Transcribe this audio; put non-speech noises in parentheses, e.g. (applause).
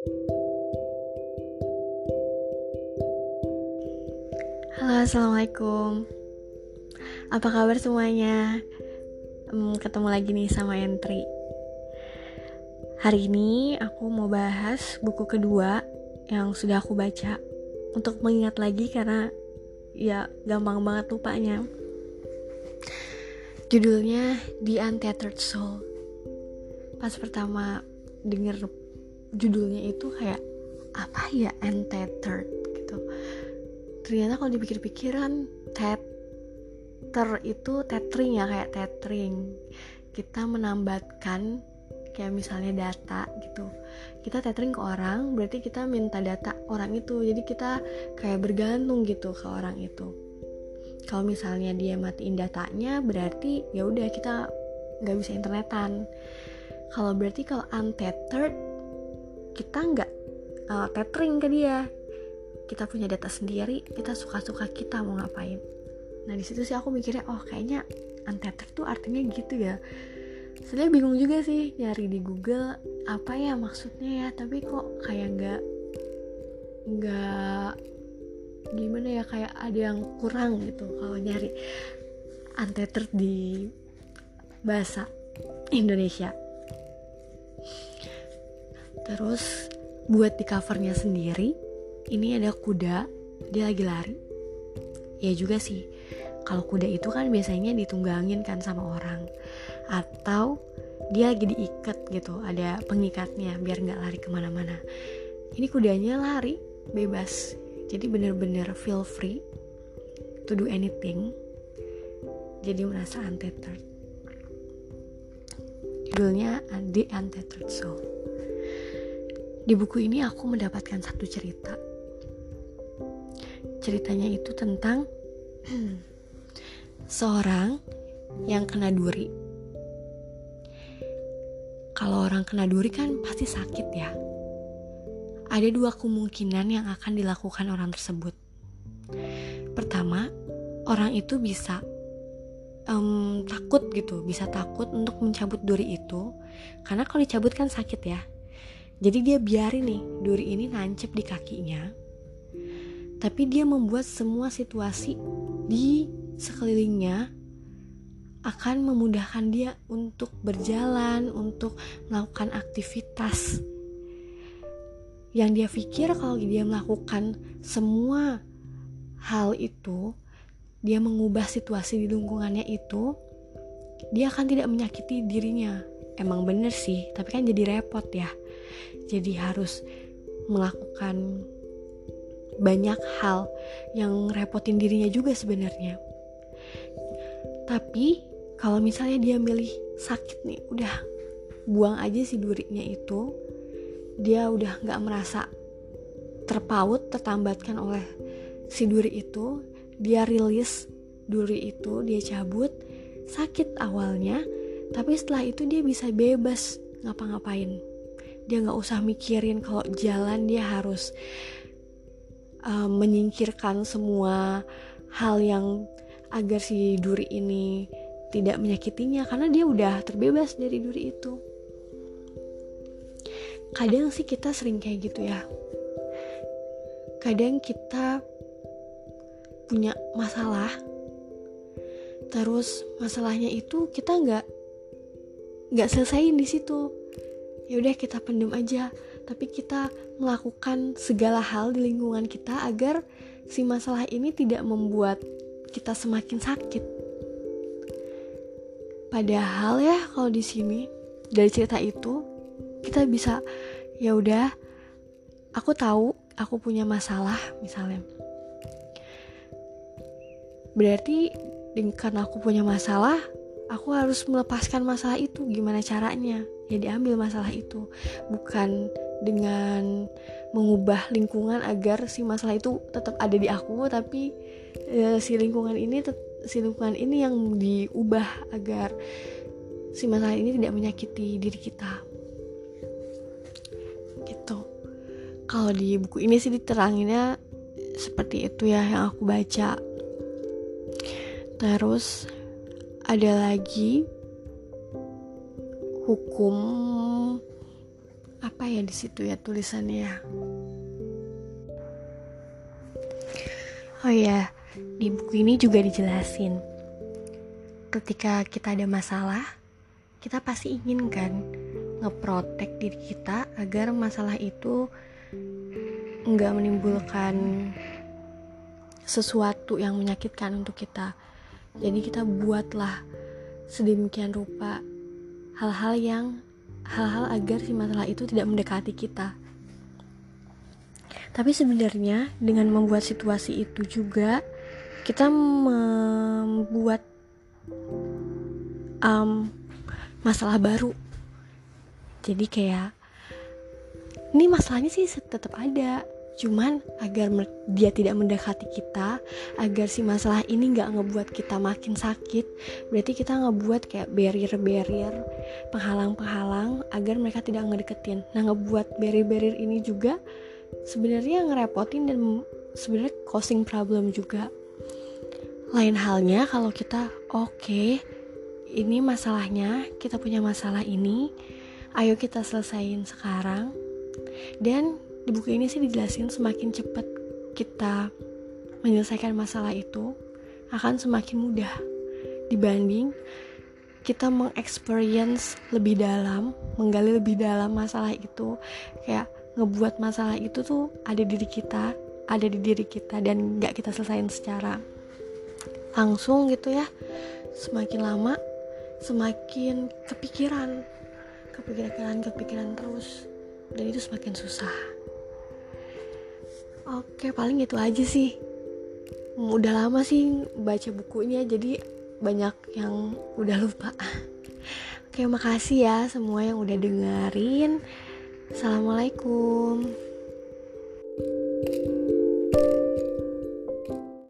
Halo, assalamualaikum. Apa kabar semuanya? Hmm, ketemu lagi nih sama Entry. Hari ini aku mau bahas buku kedua yang sudah aku baca untuk mengingat lagi karena ya gampang banget lupanya. Judulnya The Untethered Soul. Pas pertama denger judulnya itu kayak apa ya untethered gitu. Ternyata kalau dipikir-pikiran tether itu tethering ya kayak tethering. Kita menambatkan kayak misalnya data gitu. Kita tethering ke orang berarti kita minta data orang itu. Jadi kita kayak bergantung gitu ke orang itu. Kalau misalnya dia matiin datanya berarti ya udah kita nggak bisa internetan. Kalau berarti kalau untethered kita nggak uh, tethering ke dia. Kita punya data sendiri kita suka-suka kita mau ngapain. Nah di situ sih aku mikirnya oh kayaknya untethered tuh artinya gitu ya. Sebenarnya bingung juga sih nyari di Google apa ya maksudnya ya tapi kok kayak nggak nggak gimana ya kayak ada yang kurang gitu kalau nyari untethered di bahasa Indonesia terus buat di covernya sendiri ini ada kuda dia lagi lari. Ya juga sih kalau kuda itu kan biasanya ditunggangin kan sama orang. Atau dia lagi diikat gitu ada pengikatnya biar nggak lari ke mana-mana. Ini kudanya lari bebas. Jadi bener-bener feel free to do anything. Jadi merasa untethered. Judulnya The Untethered Soul di buku ini aku mendapatkan satu cerita ceritanya itu tentang (clears throat) seorang yang kena duri. Kalau orang kena duri kan pasti sakit ya. Ada dua kemungkinan yang akan dilakukan orang tersebut. Pertama, orang itu bisa um, takut gitu, bisa takut untuk mencabut duri itu, karena kalau dicabut kan sakit ya. Jadi dia biarin nih duri ini nancep di kakinya, tapi dia membuat semua situasi di sekelilingnya akan memudahkan dia untuk berjalan, untuk melakukan aktivitas. Yang dia pikir kalau dia melakukan semua hal itu, dia mengubah situasi di lingkungannya itu, dia akan tidak menyakiti dirinya. Emang bener sih, tapi kan jadi repot ya. Jadi harus melakukan banyak hal yang repotin dirinya juga sebenarnya. Tapi kalau misalnya dia milih sakit nih, udah buang aja si durinya itu, dia udah nggak merasa terpaut, tertambatkan oleh si duri itu, dia rilis duri itu, dia cabut, sakit awalnya, tapi setelah itu dia bisa bebas ngapa-ngapain. Dia nggak usah mikirin kalau jalan dia harus uh, menyingkirkan semua hal yang agar si duri ini tidak menyakitinya karena dia udah terbebas dari duri itu. Kadang sih kita sering kayak gitu ya. Kadang kita punya masalah, terus masalahnya itu kita nggak nggak selesaiin di situ. Ya udah kita pendem aja, tapi kita melakukan segala hal di lingkungan kita agar si masalah ini tidak membuat kita semakin sakit. Padahal ya kalau di sini dari cerita itu kita bisa ya udah aku tahu aku punya masalah misalnya. Berarti karena aku punya masalah, aku harus melepaskan masalah itu. Gimana caranya? Ya diambil masalah itu. Bukan dengan mengubah lingkungan agar si masalah itu tetap ada di aku tapi e, si lingkungan ini si lingkungan ini yang diubah agar si masalah ini tidak menyakiti diri kita gitu kalau di buku ini sih diteranginnya seperti itu ya yang aku baca terus ada lagi hukum apa ya di situ ya tulisannya oh ya di buku ini juga dijelasin. Ketika kita ada masalah kita pasti ingin kan ngeprotek diri kita agar masalah itu nggak menimbulkan sesuatu yang menyakitkan untuk kita jadi kita buatlah sedemikian rupa hal-hal yang hal-hal agar si masalah itu tidak mendekati kita. Tapi sebenarnya dengan membuat situasi itu juga kita membuat um, masalah baru. Jadi kayak ini masalahnya sih tetap ada, cuman agar dia tidak mendekati kita agar si masalah ini nggak ngebuat kita makin sakit berarti kita ngebuat kayak barrier-barrier penghalang-penghalang agar mereka tidak ngedeketin. Nah ngebuat barrier-barrier ini juga sebenarnya ngerepotin dan sebenarnya causing problem juga. Lain halnya kalau kita oke okay, ini masalahnya kita punya masalah ini ayo kita selesaiin sekarang. Dan di buku ini sih dijelasin semakin cepat kita menyelesaikan masalah itu akan semakin mudah dibanding kita mengexperience lebih dalam, menggali lebih dalam masalah itu, kayak ngebuat masalah itu tuh ada di diri kita, ada di diri kita dan nggak kita selesaiin secara langsung gitu ya. Semakin lama, semakin kepikiran, kepikiran, kepikiran terus, dan itu semakin susah. Oke, paling itu aja sih. Udah lama sih baca bukunya, jadi banyak yang udah lupa. Oke, makasih ya semua yang udah dengerin. Assalamualaikum.